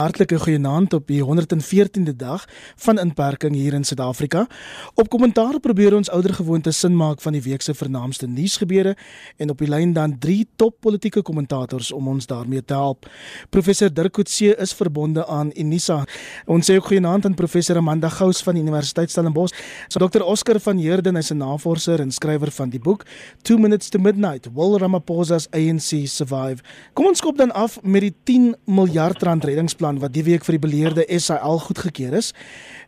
Hartlike goeienaand op die 114de dag van inperking hier in Suid-Afrika. Op kommentaar probeer ons oudergewoonte sin maak van die week se vernaamste nuusgebeure en op die lyn dan drie top politieke kommentators om ons daarmee te help. Professor Dirk Coetzee is verbonde aan Unisa. Ons sê ook goeienaand aan professor Amanda Gous van die Universiteit Stellenbosch. So Dr Oscar van Heerden is 'n navorser en skrywer van die boek 2 Minutes to Midnight: Will Ramaphosa's ANC Survive? Kom ons skop dan af met die 10 miljard rand reddingsplan plan wat die week vir die beleerde SAL goedgekeur is.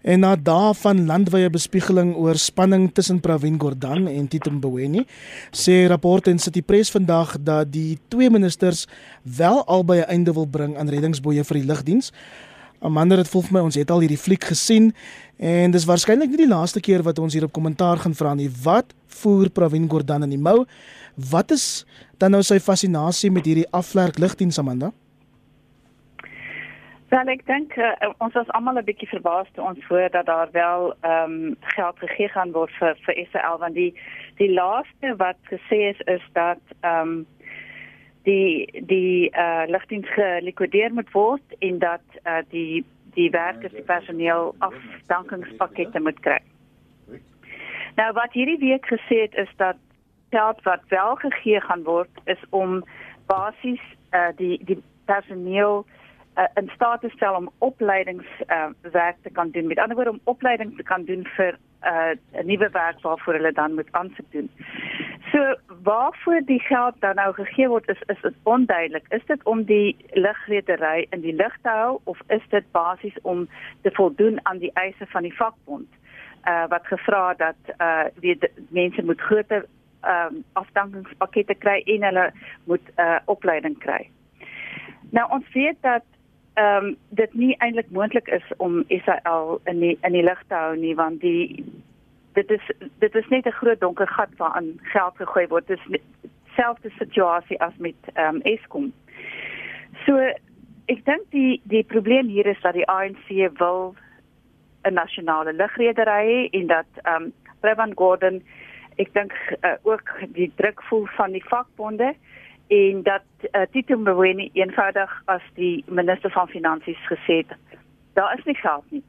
En na dae van landwyse bespiegeling oor spanning tussen Pravin Gordhan en Tito Mboweni, sê rapporte in City Press vandag dat die twee ministers wel albei 'n einde wil bring aan reddingsboeye vir die lugdiens. Amanda, dit voel vir my ons het al hierdie fliek gesien en dis waarskynlik nie die laaste keer wat ons hier op kommentaar gaan vra nie. Wat voer Pravin Gordhan in die mou? Wat is dan nou sy fascinasie met hierdie afvlerk lugdiens Amanda? Wel ek dink uh, ons was almal 'n bietjie verbaas toe ons hoor dat daar wel ehm um, geld gegee gaan word vir vir SAL want die die laaste wat gesê is is dat ehm um, die die eh uh, lugdiens gelikwideer moet word en dat uh, die die werkers die personeel afdankingspakkette moet kry. Nou wat hierdie week gesê het is dat geld wat wel gegee gaan word is om basies eh uh, die die personeel uh, in staat te stel om opleidingswerk uh, te kan doen. Met ander woorde om opleiding te kan doen vir 'n uh, nuwe werk waarvoor hulle dan moet aansoek doen. So waarvoor die geld dan nou gegee word is is dit onduidelik. Is dit om die lugredery in die lug te hou of is dit basies om te voldoen aan die eise van die vakbond? Uh wat gevra dat uh die mense moet groter ehm um, afdankingspakkette kry en hulle moet uh opleiding kry. Nou ons weet dat ehm um, dit nie eintlik moontlik is om Israel in die in die lig te hou nie want die dit is dit is net 'n groot donker gat waarin geld gegooi word. Dit is selfde situasie as met ehm um, Eskom. So ek dink die die probleem hier is dat die ANC wil 'n nasionale lugredery hê en dat ehm um, Prevan Gordon ek dink uh, ook die druk voel van die vakbonde en dat uh, Tito Mboweni eenvoudig as die minister van finansies gesê het daar is nie geld nie.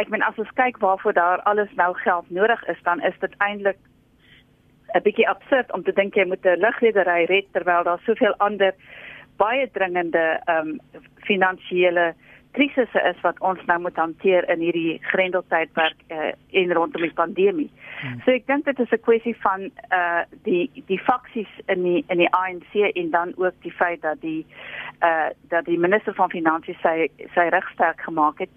Ek meen as ons kyk waarvoor daar alles nou geld nodig is, dan is dit eintlik 'n bietjie absurd om te dink jy moet 'n lugredery red terwyl daar soveel ander baie dringende ehm um, finansiële krisisse is wat ons nou moet hanteer in hierdie grendeltydperk uh, en rondom die pandemie. Hmm. So ek dink dit is 'n kwessie van uh die die faksies in die in die ANC en dan ook die feit dat die uh dat die minister van finansies sy sy regsterk gemaak het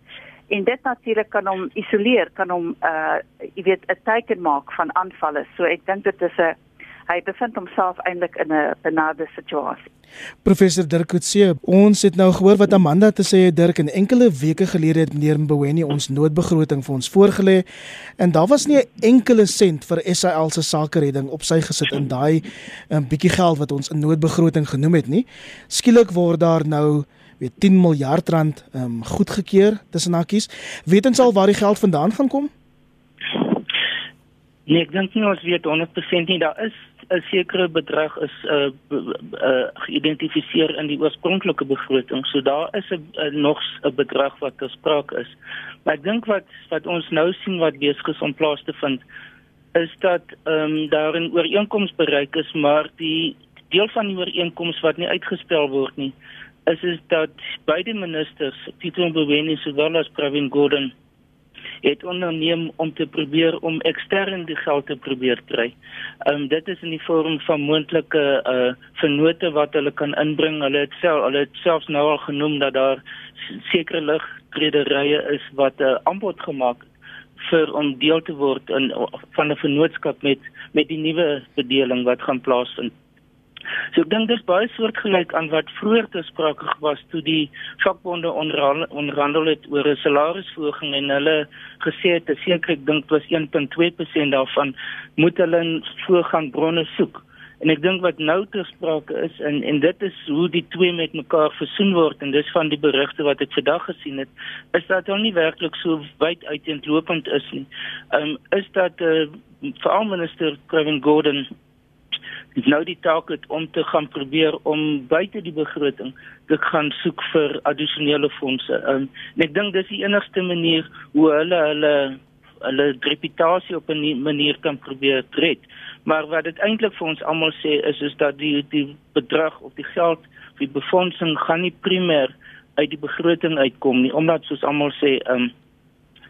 en dit natuurlik kan hom isoleer, kan hom uh jy weet 'n teken maak van aanvalle. So ek dink dit is 'n hy bevind homself eintlik in 'n benade situasie. Professor Dirk Coetzee, ons het nou gehoor wat Amanda te sê het Dirk en enkele weke gelede het meneer Mboweni ons noodbegroting vir ons voorgelê en daar was nie 'n enkele sent vir SAL se sakeredding op sy gesit in daai 'n um, bietjie geld wat ons 'n noodbegroting genoem het nie. Skielik word daar nou weet 10 miljard rand um, goedgekeur tussen hakkies. Weet ons al waar die geld vandaan gaan kom? Nee, ek dink nie ons weet 100% nie. Daar is 'n sekere bedrag is uh, uh geïdentifiseer in die oorspronklike begroting. So daar is 'n uh, nog 'n bedrag wat gespreek is. Maar ek dink wat wat ons nou sien wat besig is om plaas te vind is dat ehm um, daar 'n ooreenkoms bereik is, maar die deel van die ooreenkoms wat nie uitgestel word nie, is is dat beide ministers, Tito Mboweni sowel as Pravin Gordhan het onderneem om te probeer om ekstern die geld te probeer kry. Ehm um, dit is in die vorm van moontlike uh vennote wat hulle kan inbring. Hulle het self hulle het selfs nou al genoem dat daar sekere lugtrederye is wat 'n uh, aanbod gemaak vir om deel te word in van 'n vennootskap met met die nuwe bedeling wat gaan plaasvind. So ek dink dit is baie soortgelyk aan wat vroeër te sprake was toe die vakbonde onderhandel het oor 'n salarisverhoging en hulle gesê het seker ek dink was 1.2% daarvan moet hulle voorgaan bronne soek. En ek dink wat nou te sprake is en en dit is hoe die twee met mekaar versoen word en dis van die berigte wat ek vandag gesien het is dat hulle nie werklik so wyd uiteenlopend is nie. Ehm um, is dat uh, veral minister Kevin Gordon nou die taak het om te gaan probeer om buite die begroting te gaan soek vir addisionele fondse. Um, en ek dink dis die enigste manier hoe hulle hulle hulle reputasie op 'n manier kan probeer red. Maar wat dit eintlik vir ons almal sê is is dat die die bedrag of die geld vir befondsing gaan nie primêr uit die begroting uitkom nie omdat soos almal sê um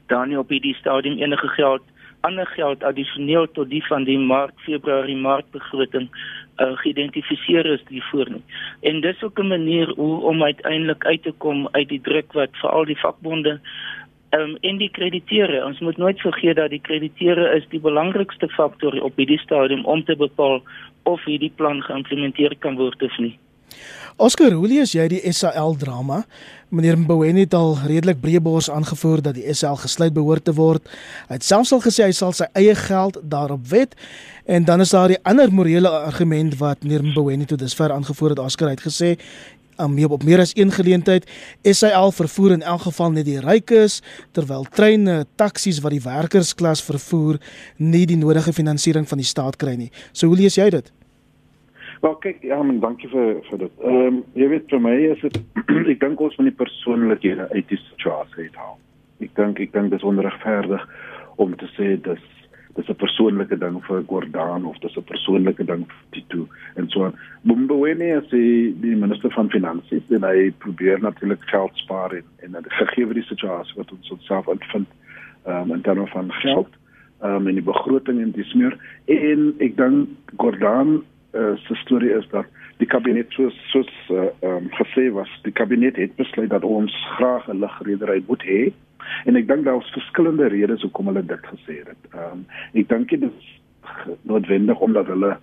daar nie op hierdie stadium enige geld ander geld addisioneel tot die van die maart februarie maart begroting uh, geïdentifiseer is hiervoor nie. En dis ook 'n manier hoe om uiteindelik uit te kom uit die druk wat veral die vakbonde um, en die krediteure. Ons moet nooit vergeet dat die krediteure is die belangrikste faktor op hierdie stadium om te bepaal of hierdie plan geïmplementeer kan word of nie. Oscar, hoe lees jy die SAL drama? Meneer Mboweni het al redelik breëbors aangevoer dat die SAL gesluit behoort te word. Hy het selfs al gesê hy sal sy eie geld daarop wet. En dan is daar die ander morele argument wat meneer Mboweni tot dusver aangevoer het. Oscar het gesê om um, op meer as een geleentheid SAL vervoer in elk geval net die rykes terwyl treine, taksies wat die werkersklas vervoer nie die nodige finansiering van die staat kry nie. So hoe lees jy dit? Wel kyk, ja, men dankie vir vir dit. Ehm um, jy weet vir my is dit ek dink ons moet die persoonlikhede uit die situasie haal. Ek dink ek dink dit is onregverdig om te sê dis dis 'n persoonlike ding vir Gordaan of dis 'n persoonlike ding vir Tito en so. Bombweni as die, die minister van finansies en hy probeer natuurlik geld spaar en en dit gegee vir die situasie wat ons onsself uitvind ehm um, in terme van geld ehm um, in die begroting en dis meer en ek dink Gordaan uh, se storie is dat die kabinet soos soos uh, um, gesê was die kabinet het besluit dat ons graag 'n ligredery moet hê en ek dink daar was verskillende redes hoekom hulle dit gesê het. Ehm um, ek dink dit is noodwendig omdat hulle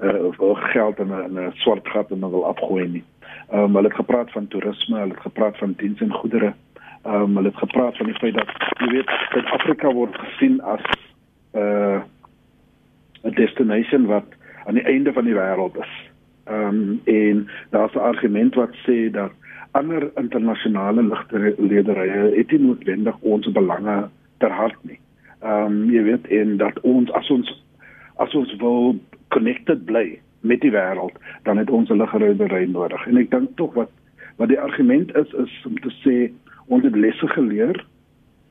uh, geld in 'n swart gat en wil afgooi nie. Ehm um, hulle het gepraat van toerisme, hulle het gepraat van dienste en goedere. Ehm um, hulle het gepraat van die feit dat jy weet Suid-Afrika word gesien as 'n uh, 'n destination wat aan die einde van die wêreld is. Ehm um, en daar's 'n argument wat sê dat ander internasionale ligterlederye het nie noodwendig ons belange ter hart nie. Ehm um, jy weet en dat ons as ons as ons wil connected bly met die wêreld, dan het ons 'n ligterledery nodig. En ek dink tog wat wat die argument is is om te sê ons het lesse geleer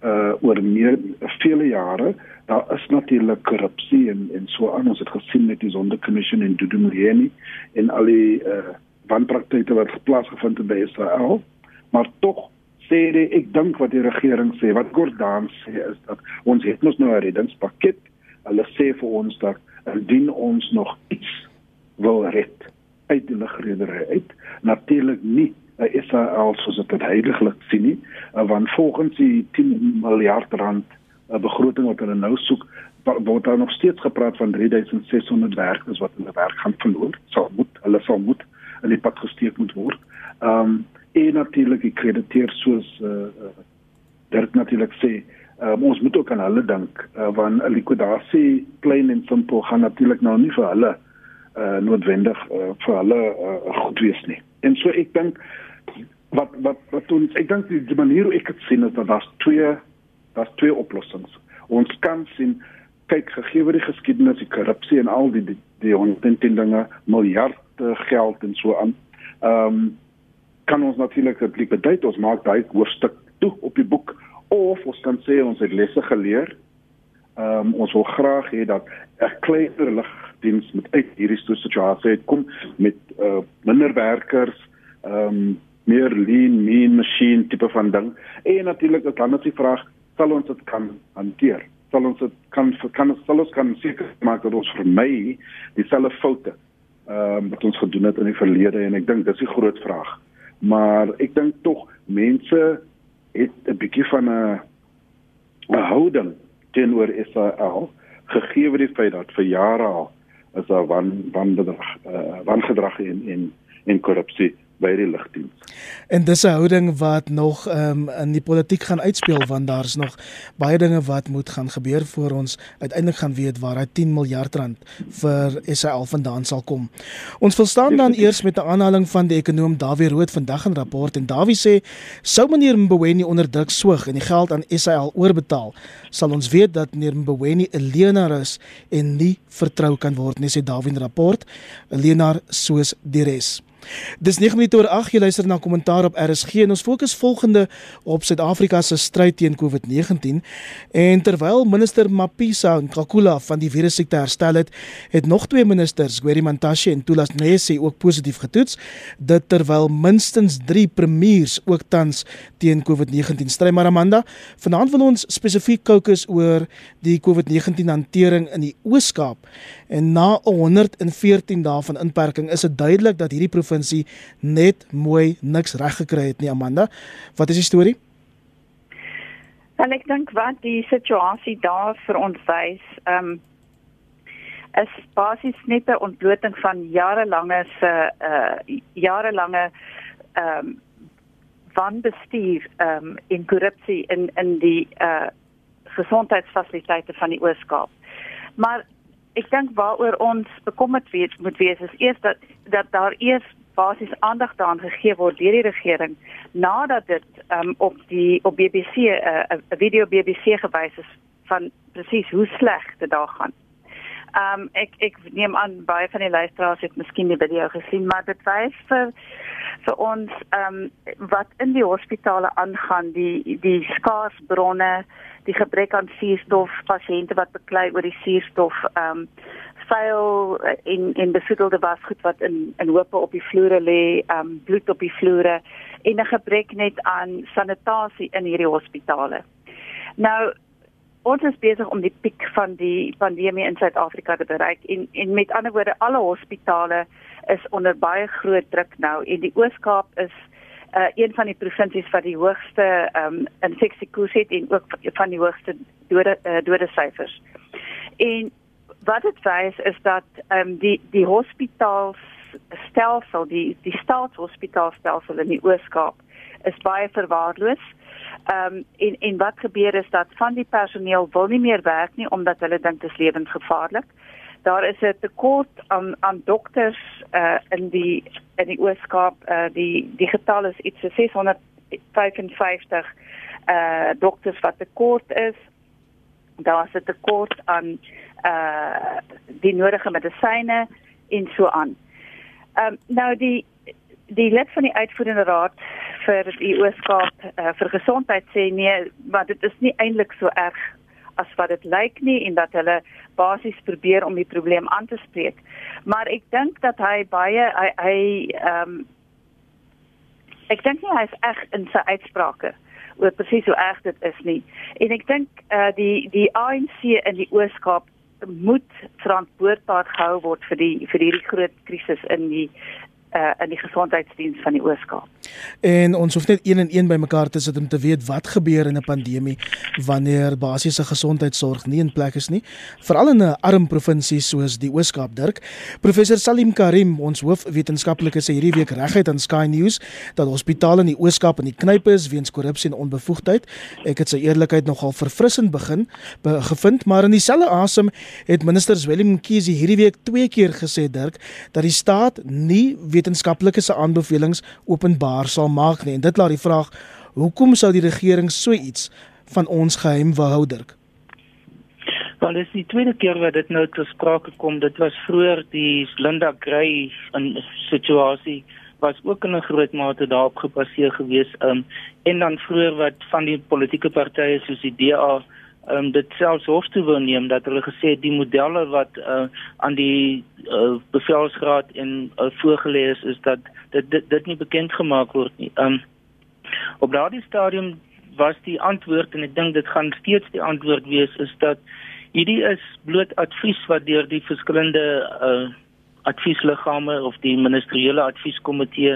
uh oor meer vele jare. Daar is natuurlik korrupsie en en so aan. Ons het gesien met die sondekommissie en Dudumuyeni en al die uh wanpraktyke wat plaasgevind het by Israel maar tog sê die, ek dink wat die regering sê wat Gordaan sê is dat ons het mos nou 'n reddingspakket. Hulle sê vir ons dat indien ons nog iets wil red uit die ligredery uit natuurlik nie Israel soos dit heiliglik sien nie want volgens die 10 miljard rand 'n begroting wat hulle nou soek word daar nog steeds gepraat van 3600 werkers wat hulle werk gaan verloor. Sal moet hulle sal moet in die pad gesteek moet word. Ehm um, en natuurlik die krediteer soos eh uh, Dirk natuurlik sê, um, ons moet ook aan hulle dink uh, want 'n likwidasie klein en simpel gaan natuurlik nou nie vir hulle eh uh, noodwendig uh, vir hulle uh, goed wees nie. En so ek dink wat wat wat ons ek dink die, die manier hoe ek dit sien is dat daar's twee daar's twee oplossings. Ons kan sien kyk gegee word die geskiedenis, die korrupsie en al die die, die ontenting dinge, miljarde geld en so aan. Ehm um, kan ons natuurlik dit bedui ons maak daai hoofstuk toe op die boek of ons kan sê ons het lesse geleer. Ehm um, ons wil graag hê dat 'n kleiner ligdiens met uit hierdie situasie kom met uh, minder werkers, ehm um, meer lean mean machine tipe van ding. En natuurlik is dan net die vraag sal ons dit kan hanteer? Sal ons dit kan kan sal ons kan seker maak dat ons vermy dieselfde foute ehm um, wat ons gedoen het in die verlede? En ek dink dis 'n groot vraag. Maar ek dink tog mense het 'n bietjie van 'n houding teenoor Israel gegee word die feit dat vir jare al is daar wan wangedrag uh, wangedrag in in en korrupsie by die lugdiens. En dis 'n houding wat nog um, in die politiek gaan uitspeel want daar's nog baie dinge wat moet gaan gebeur voor ons uiteindelik gaan weet waar hy 10 miljard rand vir SAL vandaan sal kom. Ons wil staan dan eers met 'n aanhaling van die ekonom Dawie Rood vandag in rapport en Dawie sê sou meneer Mboweni onder druk swig en die geld aan SAL oorbetaal, sal ons weet dat meneer Mboweni 'n leienaar is en nie vertrou kan word nie sê Dawie in rapport, 'n leienaar soos die res. Dis 9 minute oor 8 jy luister na kommentaar op RSG en ons fokus volgende op Suid-Afrika se stryd teen COVID-19 en terwyl minister Mapisa Nkakula van die virussiekte herstel het, het nog twee ministers, Gweri Mantashe en Tulas Nesi ook positief getoets, dit terwyl minstens 3 premiers ook tans teen COVID-19 stry. Maar Amanda, vanaand wil ons spesifiek fokus oor die COVID-19 hantering in die Oos-Kaap en na 114 dae van inperking is dit duidelik dat hierdie provinsie net mooi niks reg gekry het nie Amanda. Wat is die storie? En ek dink wat die situasie daar vir ons wys, ehm um, is basies net 'n ontbloting van jarelange se uh jarelange ehm um, wanbestuur ehm um, in korrupsie in in die uh gesondheidsfasiliteite van die Oos-Kaap. Maar ek dink waaroor ons bekommerd moet wees is eers dat dat daar eers basies aandag daaraan gegee word deur die regering nadat dit um, op die op BBC 'n uh, uh, video BBC gewys is van presies hoe sleg dit daar gaan. Ehm um, ek ek neem aan baie van die luisteraars het miskien die video gesien maar dit wys vir vir ons ehm um, wat in die hospitale aangaan die die skaars bronne die gebrek aan suurstof pasiënte wat beklei oor die suurstof ehm um, vuil en en besoedelde wasgoed wat in in hope op die vloere lê, um, bloed op die vloere en 'n gebrek net aan sanitasie in hierdie hospitale. Nou ons is besig om die piek van die pandemie in Suid-Afrika te bereik en en met ander woorde alle hospitale is onder baie groot druk nou en die Oos-Kaap is uh, een van die provinsies wat die hoogste um, infeksiekoers het en ook van die hoogste dode uh, dode syfers. En wat dit wys is dat ehm um, die die hospitaalstelsel die die staatshospitaalstelsel in die Oos-Kaap is baie verwaarloos. Ehm um, en en wat gebeur is dat van die personeel wil nie meer werk nie omdat hulle dink dit is lewensgevaarlik. Daar is 'n tekort aan aan dokters uh in die in die Oos-Kaap. Uh die die getal is iets so 655 uh dokters wat tekort is. Daar is 'n tekort aan uh die nodige medisyne en so aan. Ehm um, nou die die lid van die uitvoerende raad vir die Oos-Kaap uh, vir gesondheid sê nee, maar dit is nie eintlik so erg as wat dit lyk nie en dat hulle basies probeer om die probleem aan te spreek. Maar ek dink dat hy baie hy hy ehm um, ek dink nie hy is reg in sy uitsprake oor presies hoe erg dit is nie. En ek dink eh uh, die die ANC in die Oos-Kaap moet verantwoordbaar gehou word vir die vir hierdie groot krisis in die uh, in die gesondheidsdiens van die Oos-Kaap. En ons hoef net een en een bymekaar te sit om te weet wat gebeur in 'n pandemie wanneer basiese gesondheidsorg nie in plek is nie, veral in 'n arm provinsie soos die Oos-Kaap. Dirk, professor Salim Karim, ons hoofwetenskaplike sê hierdie week reguit aan Sky News dat hospitale in die Oos-Kaap in die knype is weens korrupsie en onbevoegdheid. Ek het sy eerlikheid nogal verfrissend begin be, gevind, maar in dieselfde asem het minister Willem Mkhize hierdie week twee keer gesê Dirk dat die staat nie wetenskaplike se aanbevelings openbaar sal maak nie. En dit laat die vraag: Hoekom sou die regering so iets van ons geheim behou dirk? Wel, dis die tweede keer wat dit nou tot sprake kom. Dit was vroeër die Linda Gray in situasie was ook in 'n groot mate daarop gebaseer gewees. Um en dan vroeër wat van die politieke partye soos die DA um, dit selfs hof toe wil neem dat hulle gesê die modelle wat uh, aan die uh, bevelsraad en uh, voorgelê is is dat dit dit, dit nie bekend gemaak word nie. Um op daardie stadium was die antwoord en ek dink dit gaan steeds die antwoord wees is dat hierdie is bloot advies wat deur die verskillende uh, adviesliggame of die ministeriële advieskomitee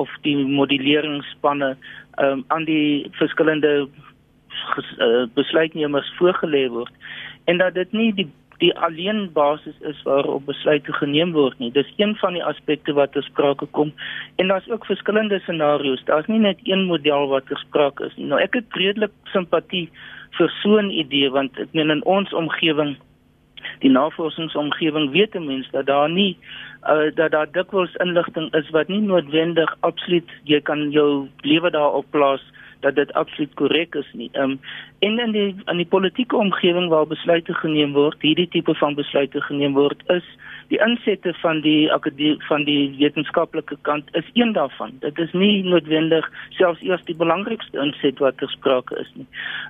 of die modelleringsspanne um, aan die verskillende ges, uh, besluitnemers voorgelê word en dat dit nie die die alleen basis is waarop besluite geneem word nie. Dis een van die aspekte wat ter sprake kom en daar's ook verskillende scenario's. Daar's nie net een model wat ter sprake is nie. Nou ek het redelik simpatie vir so 'n idee want ek meen in ons omgewing die navorsingsomgewing weet 'n mens dat daar nie uh, dat daar dikwels inligting is wat nie noodwendig absoluut jy kan jou lewe daarop plaas dat dit absoluut korrek is nie. Ehm um, en in die in die politieke omgewing waar besluite geneem word, hierdie tipe van besluite geneem word, is die insette van die akademie van die wetenskaplike kant is een daarvan. Dit is nie noodwendig selfs eers die belangrikste inset wat ter sprake is nie.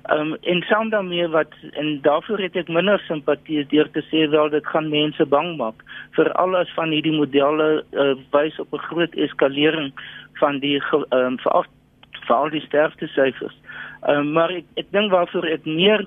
Ehm um, en saam daarmee wat en daarvoor het ek minder simpatie deur te sê wel dit gaan mense bang maak vir alles van hierdie modelle uh, wys op 'n groot eskalering van die um, vir al die sterfte syfers. Ehm um, maar ek ek dink waarvoor ek meer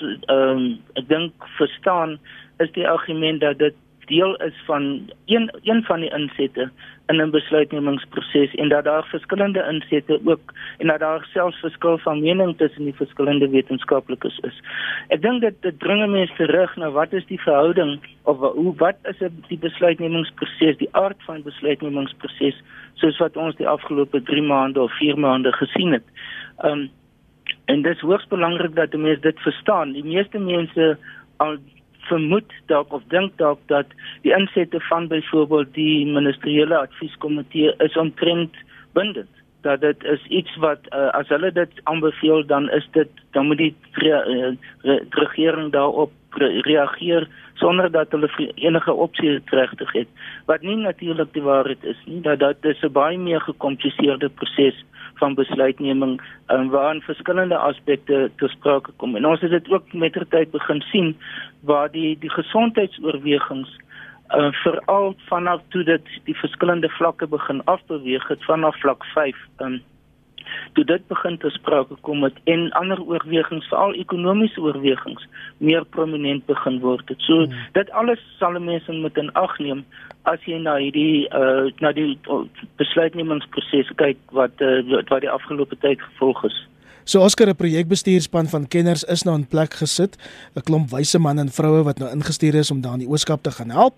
ehm um, ek dink verstaan is die argument dat dit deel is van een een van die insette in 'n besluitnemingsproses en dat daar verskillende insette ook en dat daar selfs verskil van mening tussen die verskillende wetenskaplikes is. Ek dink dit dit dring mense terug na wat is die verhouding of hoe wat is die besluitnemingsproses, die aard van besluitnemingsproses soos wat ons die afgelope 3 maande of 4 maande gesien het. Um en dit is hoogs belangrik dat mense dit verstaan. Die meeste mense al vermoed dalk of dink dalk dat die insette van byvoorbeeld die ministeriële advieskomitee is omtrent bindend. Dat dit is iets wat uh, as hulle dit aanbeveel dan is dit dan moet die re, re, re, regering daarop re, reageer sonder dat hulle enige opsie regtig het. Wat nie natuurlik die waarheid is nie dat dit is 'n baie meer gekompliseerde proses van besluitneming um, waarin verskillende aspekte te sprake kom. En ons het dit ook met ter tyd begin sien waar die die gesondheidsoorwegings uh, veral vanaf toe dit die verskillende vlakke begin afbeweeg het vanaf vlak 5 um, toe dit begin te sprake kom met en ander oorwegings veral ekonomiese oorwegings meer prominent begin word. Het. So hmm. dit alles sal mense moet in ag neem as jy na hierdie uh na die uh, besluitnemingsproses kyk wat uh, wat die afgelope tyd gevolg is. So Oscar 'n projekbestuurspan van kenners is nou in plek gesit, 'n klomp wyse manne en vroue wat nou ingestuur is om daar in die ooskap te gaan help.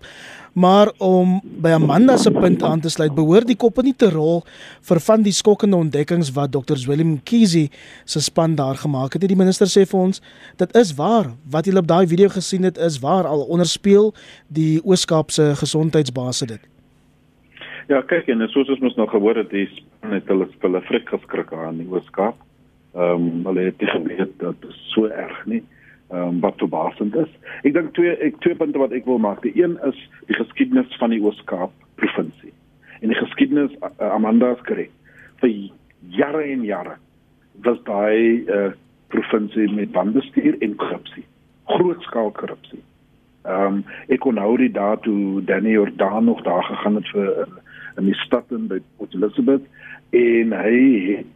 Maar om by Amanda se punt aan te sluit, behoort die koppe nie te rol vir van die skokkende ontdekkings wat Dr. Willem Kiesi se span daar gemaak het. Die minister sê vir ons, dit is waar wat jy op daai video gesien het is waar al onderspeel die ooskap se gesondheidsbase dit. Ja, kyk en soos ons mos nou gehoor het, dis net hulle hulle frik geskrik aan die ooskap. Ehm um, hulle het nie geweet dat dit so erg nie. Ehm um, wat verbasend is. Ek dink twee ek twee punte wat ek wil maak. Die een is die geskiedenis van die Oos-Kaap provinsie. En die geskiedenis Amanda se kry vir jare en jare was daai uh, provinsie met wanbestuur en korrupsie. Grootskaal korrupsie. Ehm um, ek kon nou die dae toe Danny Jordan nog daar gegaan het vir uh, in die stad in by Port Elizabeth en hy het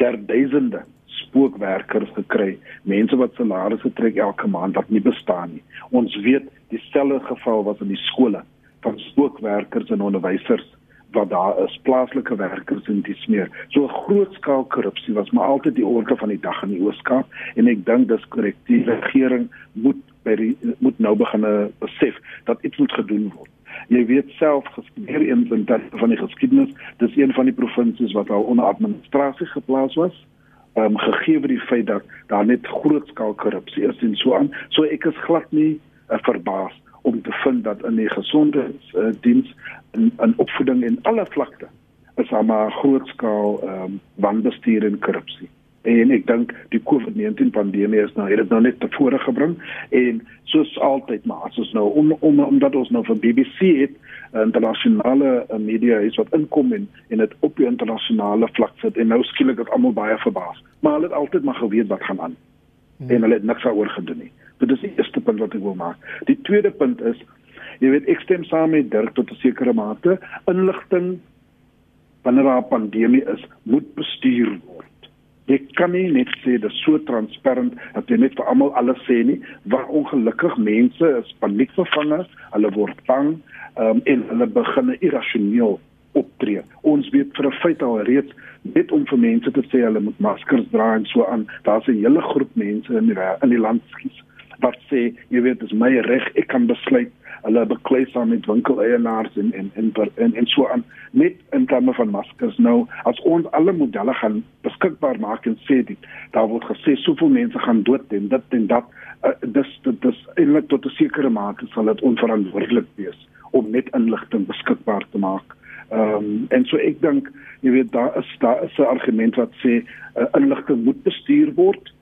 daar duisende spookwerkers gekry, mense wat salarisse trek elke maand wat nie bestaan nie. Ons weet dieselfde geval was in die skole van spookwerkers en onderwysers wat daar is plaaslike werkers in die smeer. So groot skaal korrupsie was maar altyd die orde van die dag in die Ooskaap en ek dink dis korrek. Die regering moet by die, moet nou begin besef dat iets moet gedoen word. Jy weet self in tyd van die geskiedenis, dis een van die provinsies wat al onder administrasie geplaas was um, gegee word die feit dat daar net grootskaal korrupsie is en so aan. So ek is glad nie uh, verbaas om te vind dat in die gesondheidsdiens in, in opvoeding en alle vlakte is daar maar grootskaal um, wanbestuur en korrupsie. En ek dink die COVID-19 pandemie is nou het dit nou net tevore gebring en soos altyd maar as ons nou om, om omdat ons nou van BBC het internasionale uh, media is wat inkom en en dit op die internasionale vlak sit en nou skielik is almal baie verbaas. Maar hulle het altyd maar geweet wat gaan aan. Hmm. En hulle het niks daaroor gedoen nie. Dit is die eerste punt wat ek wil maak. Die tweede punt is jy weet ek stem saam met Dirk tot 'n sekere mate inligting wanneer daar 'n pandemie is, moet bestuur word. Jy kan nie net sê dit is so transparant dat jy net vir almal alles sê nie. Waar ongelukkig mense is paniekvervange, hulle word bang, um, en hulle begin irrasioneel optree. Ons weet vir 'n feit al reeds net om vir mense te sê hulle moet maskers dra en so aan. Daar's 'n hele groep mense in die in die land skies wat sê jy weet dis my reg ek kan besluit hulle beklei saam met winkeleienaars en en en en en so aan net in terme van maskers nou as ons alle modelle gaan beskikbaar maak en sê dit daar word gesê soveel mense gaan dood en dit en dat uh, dis dit dis eintlik tot 'n sekere mate sal dit onverantwoordelik wees om net inligting beskikbaar te maak. Ehm um, en so ek dink jy weet daar is daar is 'n argument wat sê uh, inligting moet bestuur word.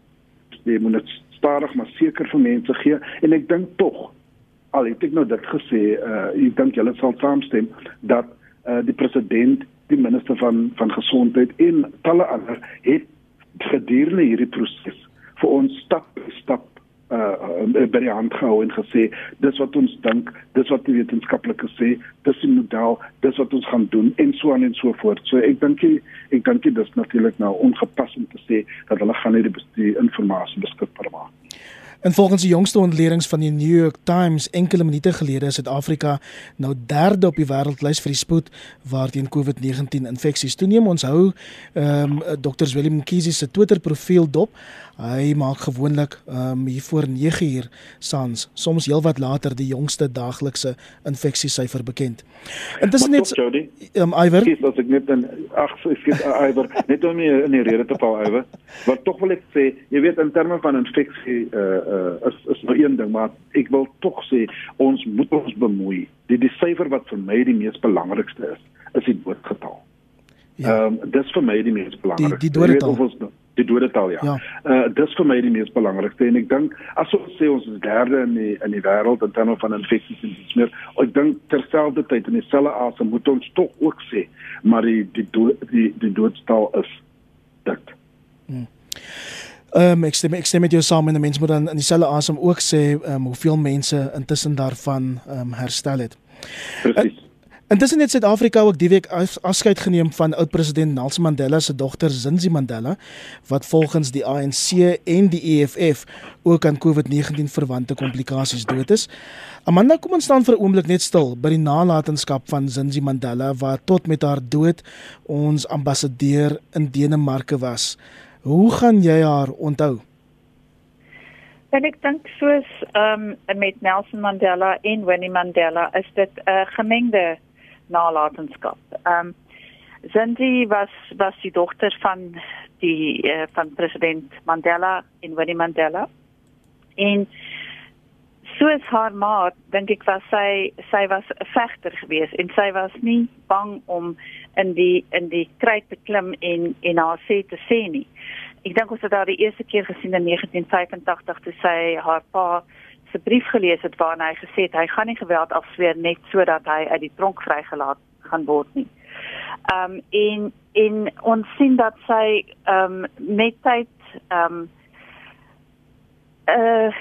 Jy moet dit stadig maar seker vir mense gee en ek dink tog al het ek nou dit gesê uh, ek dink julle sal saamstem dat uh, die president die minister van van gesondheid en talle ander het gedurende hierdie proses vir ons stap stap uh by die hand gehou en gesê dis wat ons dink, dis wat die wetenskaplikes sê, dis die model, dis wat ons gaan doen en so aan en so voort. So ek dink ek dink dit is natuurlik nou ongepas om te sê dat hulle gaan nie die, die inligting beskikbaar maak. En volgens die jongste ontledings van die New York Times enkele minute gelede is Suid-Afrika nou derde op die wêreldlys vir die spoed waarteen COVID-19 infeksies toeneem. Ons hou ehm um, Dr. Willem Mkhize se Twitter profiel dop. Hy maak gewoonlik ehm um, hier voor 9uur saans, soms heelwat later die jongste daaglikse infeksiesyfer bekend. Intussen net ehm um, Iwer, dis as ek net dan ag, ek skiet uh, Iwer, net om nie in die rede te val Iwer. Wat tog wil ek sê, jy weet in terme van infeksie uh uh is is nou een ding, maar ek wil tog sê ons moet ons bemoei. Die die syfer wat vir my die mees belangrikste is, is die doodgetal. Ja. Ehm ja. um, dis vir my die mees belangrik. Die, die dodetal. Nou- die dodetal ja. ja. Uh dis vir my die mees belangrikste en ek dink as ons sê ons is derde in die in die wêreld in terme van infeksies en dis meer ek dink terselfdertyd in dieselfde asem moet ons tog ook sê maar die die do, die die dodetal is dit. Hmm. Ehm um, ek stem ek stem met jou saam en mense moet dan in dieselfde asem ook sê ehm um, hoeveel mense intussen daarvan ehm um, herstel het. Presies. Uh, Intussen het Suid-Afrika ook die week afskeid geneem van oud-president Nelson Mandela se dogter Zinzi Mandela wat volgens die ANC en die EFF ook aan COVID-19 verwante komplikasies dood is. Amanda, kom ons staan vir 'n oomblik net stil by die nalatenskap van Zinzi Mandela wat tot met haar dood ons ambassadeur in Denemarke was. Hoe gaan jy haar onthou? En ek dink soos ehm um, met Nelson Mandela en Winnie Mandela is dit 'n uh, gemengde nalatenskap. Ehm um, Zinzi was was die dogter van die uh, van president Mandela en Winnie Mandela. En soos haar ma, dink ek was sy sy was 'n vegter geweest en sy was nie bang om in die in die kruit te klim en en haar sê te sê nie. Ek dink ons het haar die eerste keer gesien in 1985 toe sy haar pa se brief gelees het waarin hy gesê het hy gaan nie geweld afsweer net sodat hy uit die tronk vrygelaat gaan word nie. Ehm um, en en ons sien dat sy ehm um, met tyd ehm um, uh,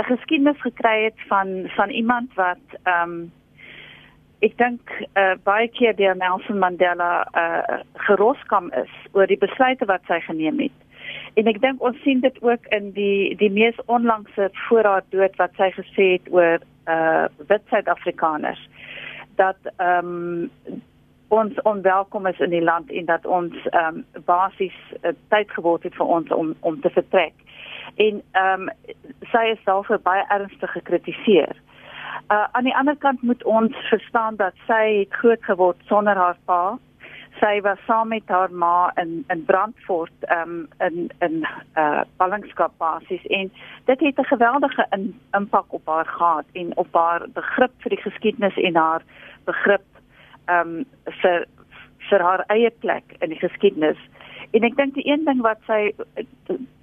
'n geskiedenis gekry het van van iemand wat ehm um, ek dink uh, baie keer deur Nelson Mandela uh, geroskam is oor die besluite wat sy geneem het. En ek dink ons sien dit ook in die die mees onlangse voor haar dood wat sy gesê het oor uh wit Suid-Afrikaners dat ehm um, ons onwelkom is in die land en dat ons ehm um, basies uh, tyd geword het vir ons om om te vertrek. En ehm um, sy is self baie ernstig gekritiseer. Uh aan die ander kant moet ons verstaan dat sy het groot geword sonder haar pa sy was saam met haar ma in in Brandfort um, in in uh ballingskap basis en dit het 'n geweldige in, impak op haar gehad en op haar begrip vir die geskiedenis en haar begrip um vir vir haar eie plek in die geskiedenis. En ek dink die een ding wat sy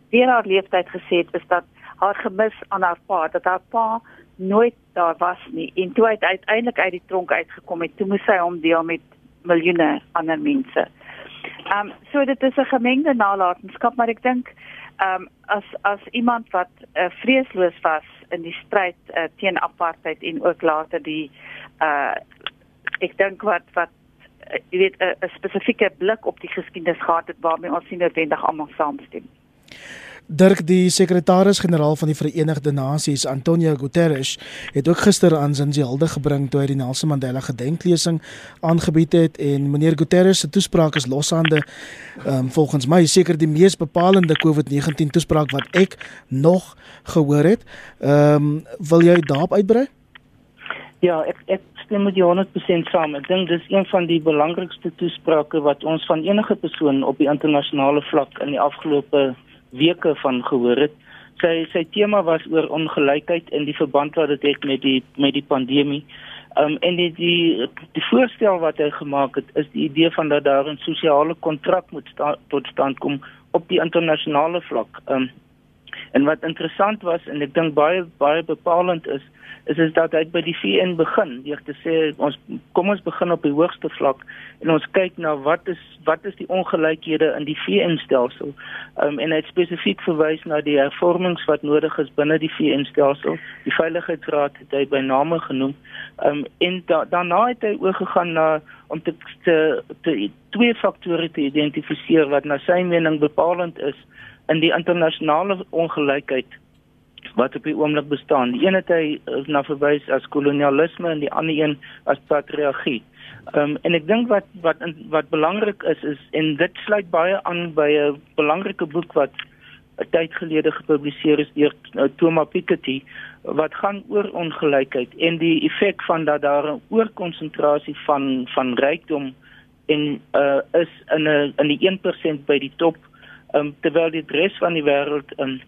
weer haar leeftyd gesê het is dat haar gemis aan haar pa, dat haar pa nooit daar was nie en toe hy uiteindelik uit die tronk uitgekom het, toe moes sy hom deel met miljoene ander mense. Ehm um, so dit is 'n gemengde nalatenskap, maar ek dink ehm um, as as iemand wat uh, vreesloos was in die stryd uh, teen apartheid en ook later die uh ek dink wat wat uh, jy weet 'n spesifieke blik op die geskiedenis gehad het waarmee ons nie noodwendig almal saamstem. Dirk die sekretaris-generaal van die Verenigde Nasies, Antonio Guterres, het ook gister aan Zinzi hulde gebring toe hy die Nelson Mandela gedenklesing aangebied het en meneer Guterres se toespraak is loshande um, volgens my seker die mees bepalende COVID-19 toespraak wat ek nog gehoor het. Ehm um, wil jy daarop uitbrei? Ja, ek ek stem met jou 100% saam. Ek dink dis een van die belangrikste toesprake wat ons van enige persoon op die internasionale vlak in die afgelope weke van gehoor het. Sy sy tema was oor ongelykheid in die verband wat dit het met die met die pandemie. Um en die die die voorstel wat hy gemaak het is die idee van dat daar 'n sosiale kontrak moet sta, tot stand kom op die internasionale vlak. Um en wat interessant was en ek dink baie baie bepalend is is is dat hy by die VN begin deur te sê ons kom ons begin op die hoogste vlak en ons kyk na wat is wat is die ongelykhede in die VN stelsel. Um, en hy het spesifiek verwys na die hervormings wat nodig is binne die VN stelsel. Die Veiligheidsraad het hy by name genoem. Um, en da, daarna het hy oorgegaan na om te, te, te twee faktore te identifiseer wat na sy mening bepalend is in die internasionale ongelykheid wat op die oomblik bestaan. Die een het hy eh, na verwys as kolonialisme en die ander een as patriargie. Ehm um, en ek dink wat wat wat belangrik is is en dit sluit baie aan by 'n belangrike boek wat 'n tyd gelede gepubliseer is deur uh, Thomas Piketty wat gaan oor ongelykheid en die effek van dat daar 'n oorkonsentrasie van van rykdom en uh is in 'n in die 1% by die top um, terwyl die res van die wêreld um,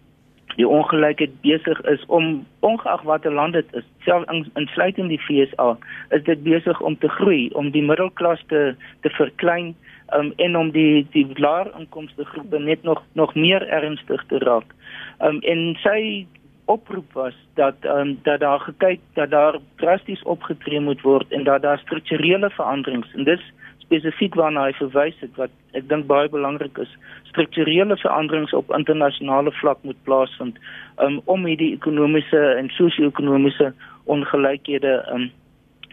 die ongelykheid besig is om ongeag watter land dit is, selfs insluitend in die FSA, is dit besig om te groei, om die middelklas te te verklein um, en om die die laer inkomste groepe net nog nog meer ernstig te raak. Um, en sy oproep was dat um, dat daar gekyk dat daar drasties opgetree moet word en dat daar strukturele veranderings en dis spesifiek waarna hy verwys het wat ek dink baie belangrik is strukturele veranderings op internasionale vlak moet plaasvind um, om hierdie ekonomiese en sosio-ekonomiese ongelykhede um,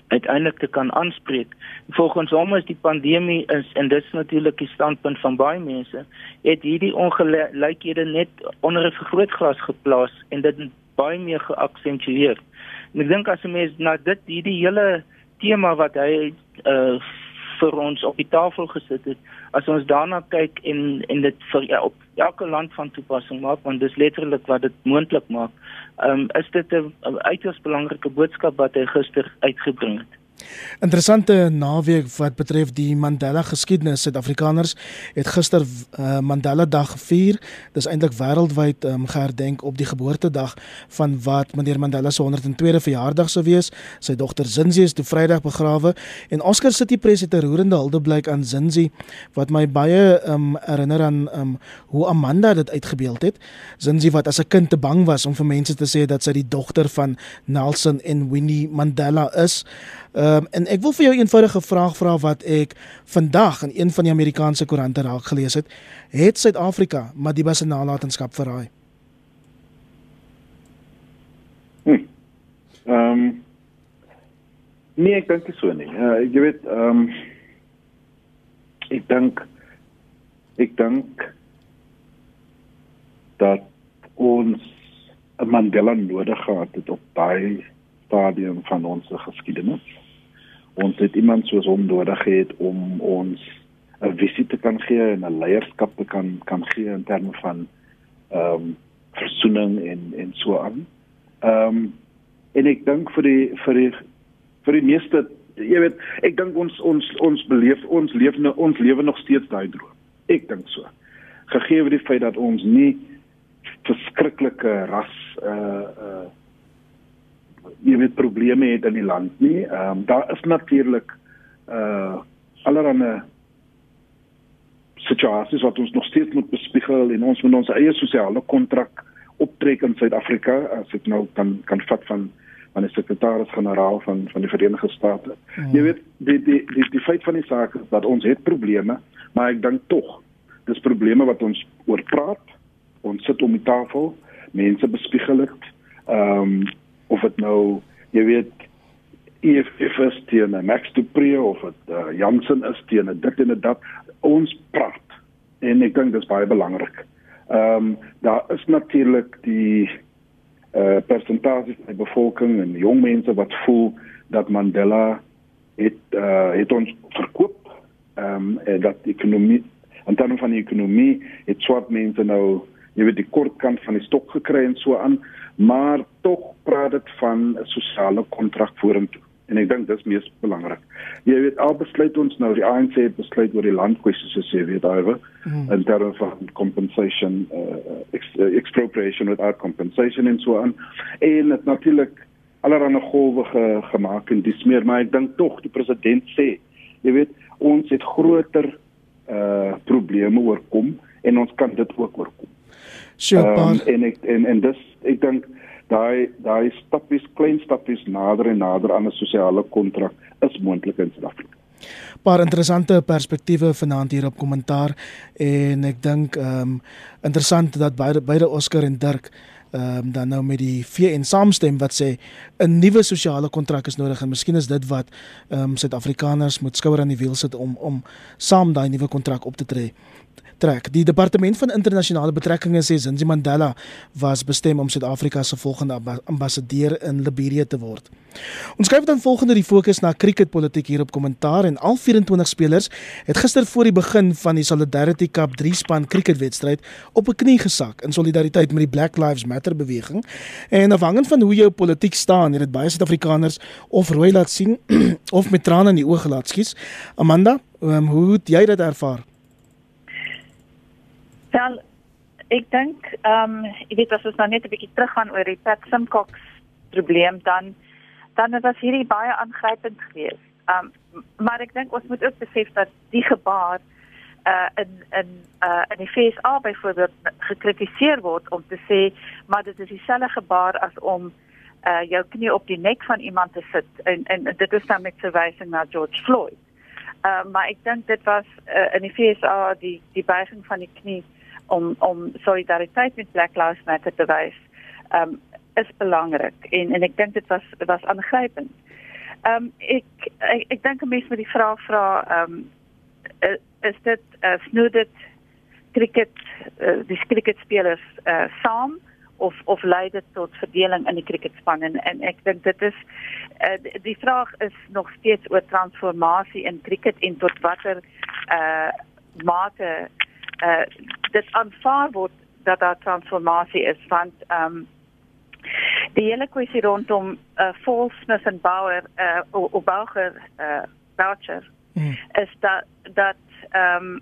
uiteindelik te kan aanspreek. Volgens hom is die pandemie is en dit is natuurlik die standpunt van baie mense, het hierdie ongelykhede net onder 'n vergrootglas geplaas en dit baie meer geaksentueer. En ek dink as 'n mens na dit hierdie hele tema wat hy uh, vir ons op die tafel gesit het as ons daarna kyk en en dit vir ja, op elke land van toepassing maak want dis letterlik wat dit moontlik maak. Um, is dit 'n uiters belangrike boodskap wat hy gister uitgebring het. Interessante naweek wat betref die Mandela geskiedenis. Suid-Afrikaners het gister uh, Mandela Dag gevier. Dis eintlik wêreldwyd um, geherdenk op die geboortedag van wat meneer Mandela se 102de verjaardag sou wees. Sy dogter Zinzi is toe Vrydag begrawe en Oscar City Press het 'n roerende huldeblyk aan Zinzi wat my baie um, herinner aan um, hoe Amanda dit uitgebeeld het. Zinzi wat as 'n kind te bang was om vir mense te sê dat sy die dogter van Nelson en Winnie Mandela is. Ehm um, en ek wil vir jou 'n eenvoudige vraag vra wat ek vandag in een van die Amerikaanse koerante raak gelees het. Het Suid-Afrika Madiba se nalatenskap verraai? Hm. Ehm um, Nee, ek dink so nie. Uh, jy weet, ehm um, ek dink ek dink dat ons 'n Mandela nodig gehad het op daai stadium van ons geskiedenis. Ons het iemand soos hom nodig het om ons 'n visie te kan gee en 'n leierskap te kan kan gee in terme van ehm um, versoening en en so aan. Ehm um, en ek dink vir die vir die vir die meeste jy weet ek dink ons ons ons beleef ons leef nou ons lewe nog steeds daai droom. Ek dink so. Gegee die feit dat ons nie verskriklike ras uh uh jy weet probleme het in die land nie. Ehm um, daar is natuurlik uh allerlei situasies wat ons nog steeds moet bespiegel en ons moet ons eie sosiale kontrak optrek in Suid-Afrika as ek nou kan kan vat van van die sekretaris-generaal van van die Verenigde State. Hmm. Jy weet die die die die feit van die saak is dat ons het probleme, maar ek dink tog dis probleme wat ons oor praat. Ons sit om die tafel, mense bespiegel dit. Ehm um, of dit nou jy weet EFF is teen Max du Preez of dit uh, Jansen is teen dit en dit dat. Ons praat en ek dink dit is baie belangrik. Ehm um, daar is natuurlik die uh persentasie van die bevolking en jong mense wat voel dat Mandela het uh het ons verkoop. Ehm um, dat die ekonomie en dan van die ekonomie het swart mense nou jy weet die kort kant van die stok gekry en so aan maar tog praat dit van 'n sosiale kontrak vorentoe en ek dink dis mees belangrik. Jy weet al besluit ons nou die ANC het besluit oor die landkwessies as jy weet daaroor mm. in terme van compensation uh, ex, uh, expropriation without compensation en so aan en dit natuurlik allerlei golwe ge, gemaak en dis meer maar ek dink tog die president sê jy weet ons het groter uh probleme oorkom en ons kan dit ook oorkom. Sure, um, en ek en en dis ek dink daai daai stappies klein stappies nader en nader aan 'n sosiale kontrak is moontlik in Suid-Afrika. Paar interessante perspektiewe vanaand hier op kommentaar en ek dink ehm um, interessant dat beide beide Oscar en Dirk ehm um, dan nou met die VN saamstem wat sê 'n nuwe sosiale kontrak is nodig en miskien is dit wat ehm um, Suid-Afrikaners moet skouer aan die wiel sit om om saam daai nuwe kontrak op te tree trek. Die departement van internasionale betrekkinge sê Zinzi Mandela was bestem om Suid-Afrika se volgende ambassadeur in Liberia te word. Ons skuif dan volgende die fokus na cricketpolitiek hier op kommentaar en al 24 spelers het gister voor die begin van die Solidarity Cup 3 span cricketwedstryd op 'n knie gesak in solidariteit met die Black Lives Matter beweging. En afhangend van hoe jou politiek staan, het dit baie Suid-Afrikaners of rooi laat sien of met trane in die oë laat skies. Amanda, um, hoe het jy dit ervaar? Wel, ek dink ehm um, jy weet as ons nou net 'n bietjie teruggaan oor die Pat Simcox probleem dan dan was hierdie baie aangrypend geweest. Ehm um, maar ek dink ons moet ook besef dat die gebaar uh in in uh in die FSA byvoorbeeld gekritiseer word om te sê maar dit is dieselfde gebaar as om uh jou knie op die nek van iemand te sit en en dit is dan met verwysing na George Floyd. Uh maar ek dink dit was uh, in die FSA die die buiging van die knie om om solidariteit met Black Lives Matter te wys, um is belangrik en en ek dink dit was was aangrypend. Um ek ek, ek dink 'n mens moet die vraag vra um is dit uh, snoed dit cricket uh, die cricketspelers uh, saam of of lei dit tot verdeling in die cricketspan en en ek dink dit is uh, die vraag is nog steeds oor transformasie in cricket en tot watter uh mate uh dit aanvaar word dat daar transformasie is want ehm um, die hele kwessie rondom uh Paul Smith en Bauer uh of Bauer uh voucher hmm. is dat dat ehm um,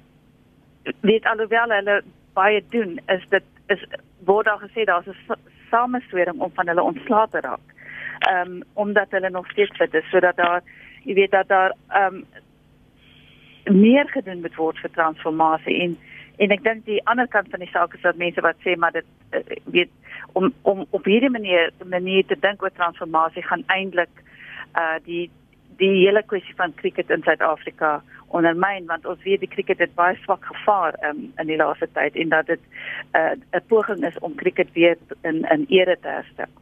dit alhoewel hulle baie doen is dit is word daar gesê daar's 'n sameswering om van hulle ontslae te raak. Ehm um, omdat hulle nog steeds fit is sodat daar jy weet dat daar ehm um, meer gedoen moet word vir transformasie en en ek dink die ander kant van die saak is dat mense wat sê maar dit uh, weet om om op hierdie manier manier te dink oor transformasie gaan eintlik uh die die hele kwessie van cricket in Suid-Afrika ondermyn want ons weet die cricket het baie swak gevaar um, in die laaste tyd en dat dit 'n uh, poging is om cricket weer in in ere te herstel.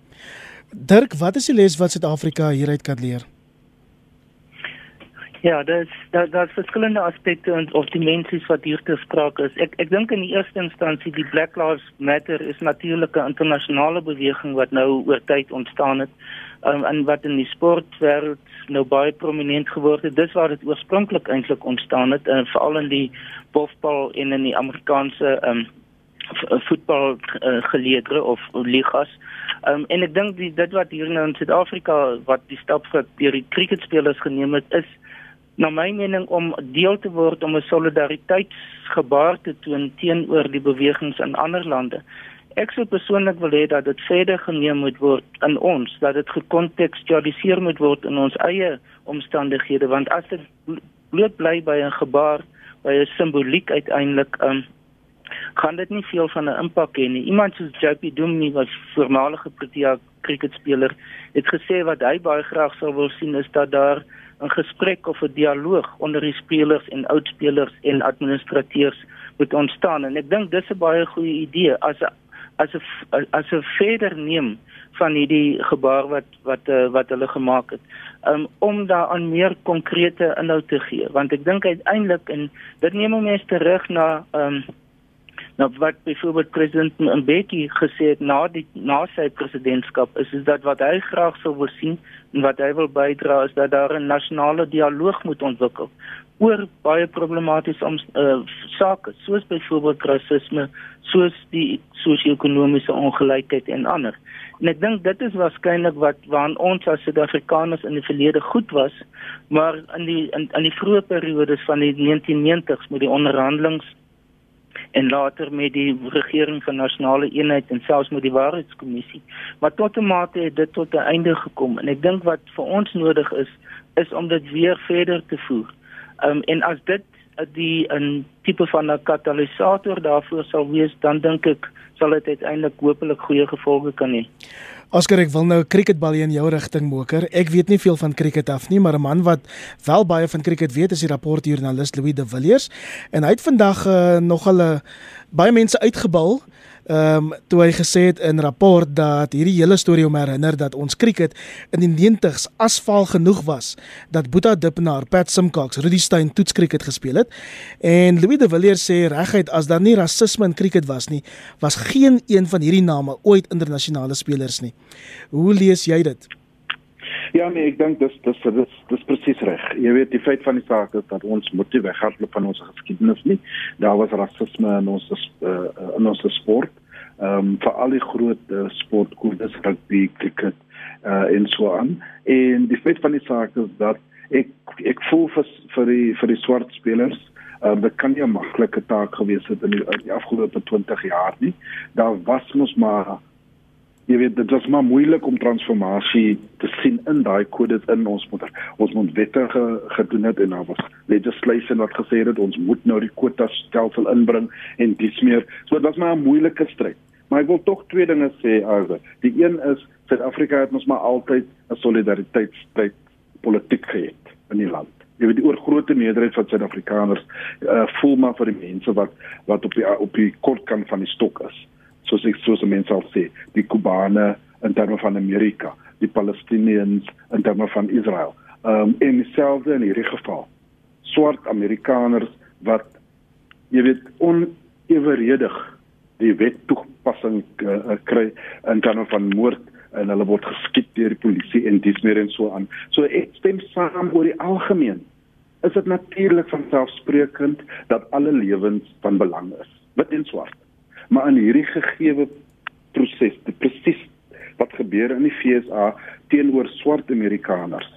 Dirk, wat is die les wat Suid-Afrika hieruit kan leer? Ja, daar's daar daar's verskillende aspekte en of die mense wat hier te sprake is. Ek ek dink in die eerste instansie die Black Lives Matter is natuurlik 'n internasionale beweging wat nou oor tyd ontstaan het um, en wat in die sportwêreld nou baie prominent geword het. Dis waar dit oorspronklik eintlik ontstaan het en veral in die bofbal en in die Amerikaanse um, voetbal uh, geleedere of ligas. Um, en ek dink dit wat hier nou in Suid-Afrika wat die stap vir die cricketspelers geneem het is na my mening om deel te word om 'n solidariteitsgebaar te toon teenoor die bewegings in ander lande. Ek sou persoonlik wil hê dat dit verder geneem moet word in ons, dat dit gekontekstualiseer moet word in ons eie omstandighede want as dit bloot bly by 'n gebaar, by 'n simboliek uiteindelik um, kan dit nie veel van 'n impak hê nie. Iemand soos JP Dumnie was voormalige Protea cricketspeler, het gesê wat hy baie graag sou wil sien is dat daar 'n gesprek of 'n dialoog onder die spelers en oudspelers en administrateurs moet ontstaan. En ek dink dis 'n baie goeie idee. As as 'n as 'n verder neem van hierdie gebaar wat wat uh, wat hulle gemaak het um, om daaraan meer konkrete inhoud te gee. Want ek dink uiteindelik en dit neem mense terug na um, Nou wat byvoorbeeld president Mbeki gesê het na die na sy presidentskap is is dat wat hy graag sou wil sien en wat hy wil bydra is dat daar 'n nasionale dialoog moet ontwikkel oor baie problematiese uh, sake soos byvoorbeeld rasisme, soos die sosio-ekonomiese ongelykheid en ander. En ek dink dit is waarskynlik wat waan ons as Suid-Afrikaners in die verlede goed was, maar in die in, in die vroeë periodes van die 1990s met die onderhandelings en later met die regering van nasionale eenheid en selfs met die waarheidskommissie. Maar tot 'n mate het dit tot 'n einde gekom en ek dink wat vir ons nodig is is om dit weer verder te voer. Ehm um, en as dit die 'n tipe van 'n katalisator daarvoor sal wees, dan dink ek sal dit uiteindelik hopelik goeie gevolge kan hê. Oscar, ek wil nou 'n cricketbal in jou rigting moker. Ek weet nie veel van cricket af nie, maar 'n man wat wel baie van cricket weet, is die rapportjoernalis Louis de Villiers en hy het vandag uh, nog hulle baie mense uitgebal ehm um, toe hy gesê het in rapport dat hierdie hele storie om herinner dat ons krieket in die 90s asfaal genoeg was dat Boeta Dippenaar, Pat Simcox, Rudy Stein toets krieket gespeel het. En Louis de Villiers sê reguit as daar nie rasisme in krieket was nie, was geen een van hierdie name ooit internasionale spelers nie. Hoe lees jy dit? Ja nee, ek dink dis dis dis dis presies reg. Jy weet die feit van die saak is dat ons moet nie weghardloop van ons geskiedenis nie. Daar was rasisme in ons uh, in ons sport. Ehm um, vir al die groot uh, sportkoerses rugby, cricket uh, en so aan. En die feit van die saak is dat ek ek voel vir vir die vir die swart spelers Uh, dit kan nie 'n maklike taak gewees het in die, die afgelope 20 jaar nie. Daar was mos maar jy weet dit was maar moeilik om transformasie te sien in daai kodes in ons moet ons moet wette ge, gedoen het en daar was legislation wat gesê het ons moet nou die kwota stelsel inbring en dis meer. So dit was maar 'n moeilike stryd maar ek wil tog twee dinge sê alre die een is Suid-Afrika het ons maar altyd 'n solidariteitsstryd politiek gehad in die land. Jy weet die oorgrootste meerderheid van Suid-Afrikaners uh, voel maar vir die mense wat wat op die op die kortkant van die stok is soos ek soos mense sal sê, die Kubane in terme van Amerika, die Palestiniërs in terme van Israel. Ehm um, en dieselfde in hierdie geval. Swart Amerikaners wat jy weet oneweredig die wet toepassing uh, kry in terme van moord en hulle word geskiet deur die polisie en dis meer en so aan. So ek stem saam oor die algemeen. Is dit natuurlik van selfsprekend dat alle lewens van belang is, wit en swart maar in hierdie gegeewe proses, presies wat gebeur in die FSA teenoor swart Amerikaners.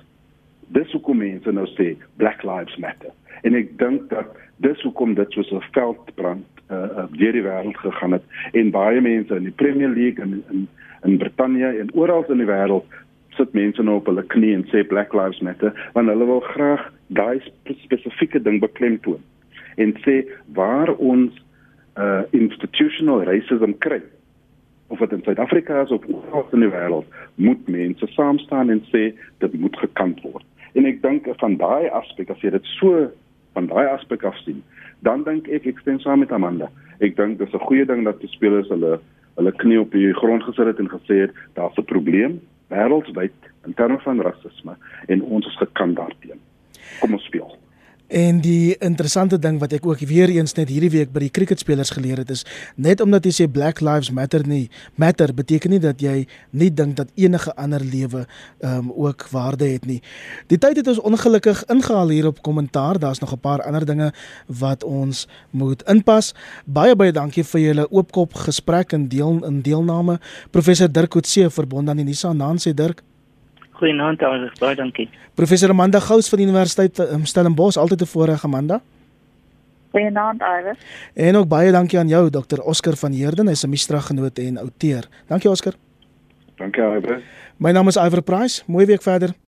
Dis hoekom mense nou sê Black Lives Matter. En ek dink dat dis hoekom dit soos 'n veldbrand uh, deur die wêreld gegaan het en baie mense in die Premier League en in in Brittanje en oral in die wêreld sit mense nou op hulle knie en sê Black Lives Matter want hulle wil graag daai spesifieke ding beklemtoon en sê waar ons uh institutional racism kry of wat in Suid-Afrika is of oral in die wêreld moet mense saam staan en sê dit moet gekant word. En ek dink van daai aspek as jy dit so van daai aspek af sien, dan dink ek ek stem saam met Amanda. Ek dink dis 'n goeie ding dat die spelers hulle hulle knie op die grond gesit het en gesê het daar's 'n probleem wêreldwyd in terme van rasisme en ons is gekant daarteenoor. Kom ons speel. En die interessante ding wat ek ook weer eens net hierdie week by die cricketspelers geleer het is net omdat jy sê Black Lives Matter nie matter beteken nie dat jy nie dink dat enige ander lewe ehm um, ook waarde het nie. Die tyd het ons ongelukkig ingehaal hier op kommentaar. Daar's nog 'n paar ander dinge wat ons moet inpas. Baie baie dankie vir julle oopkop gesprek en deel in deelname. Professor Dirk Coetzee verbond aan die Nisa Nancy Dirk. Goeienaand, baie dankie. Professor Amanda Gous van die Universiteit um, Stellenbosch, altyd 'n voorreg Amanda. Goeienaand, Iwer. En ook baie dankie aan jou Dr. Oscar van Heerden, hy's 'n mistra genoot en outeur. Dankie Oscar. Dankie Iwer. My naam is Iwer Price. Mooi week verder.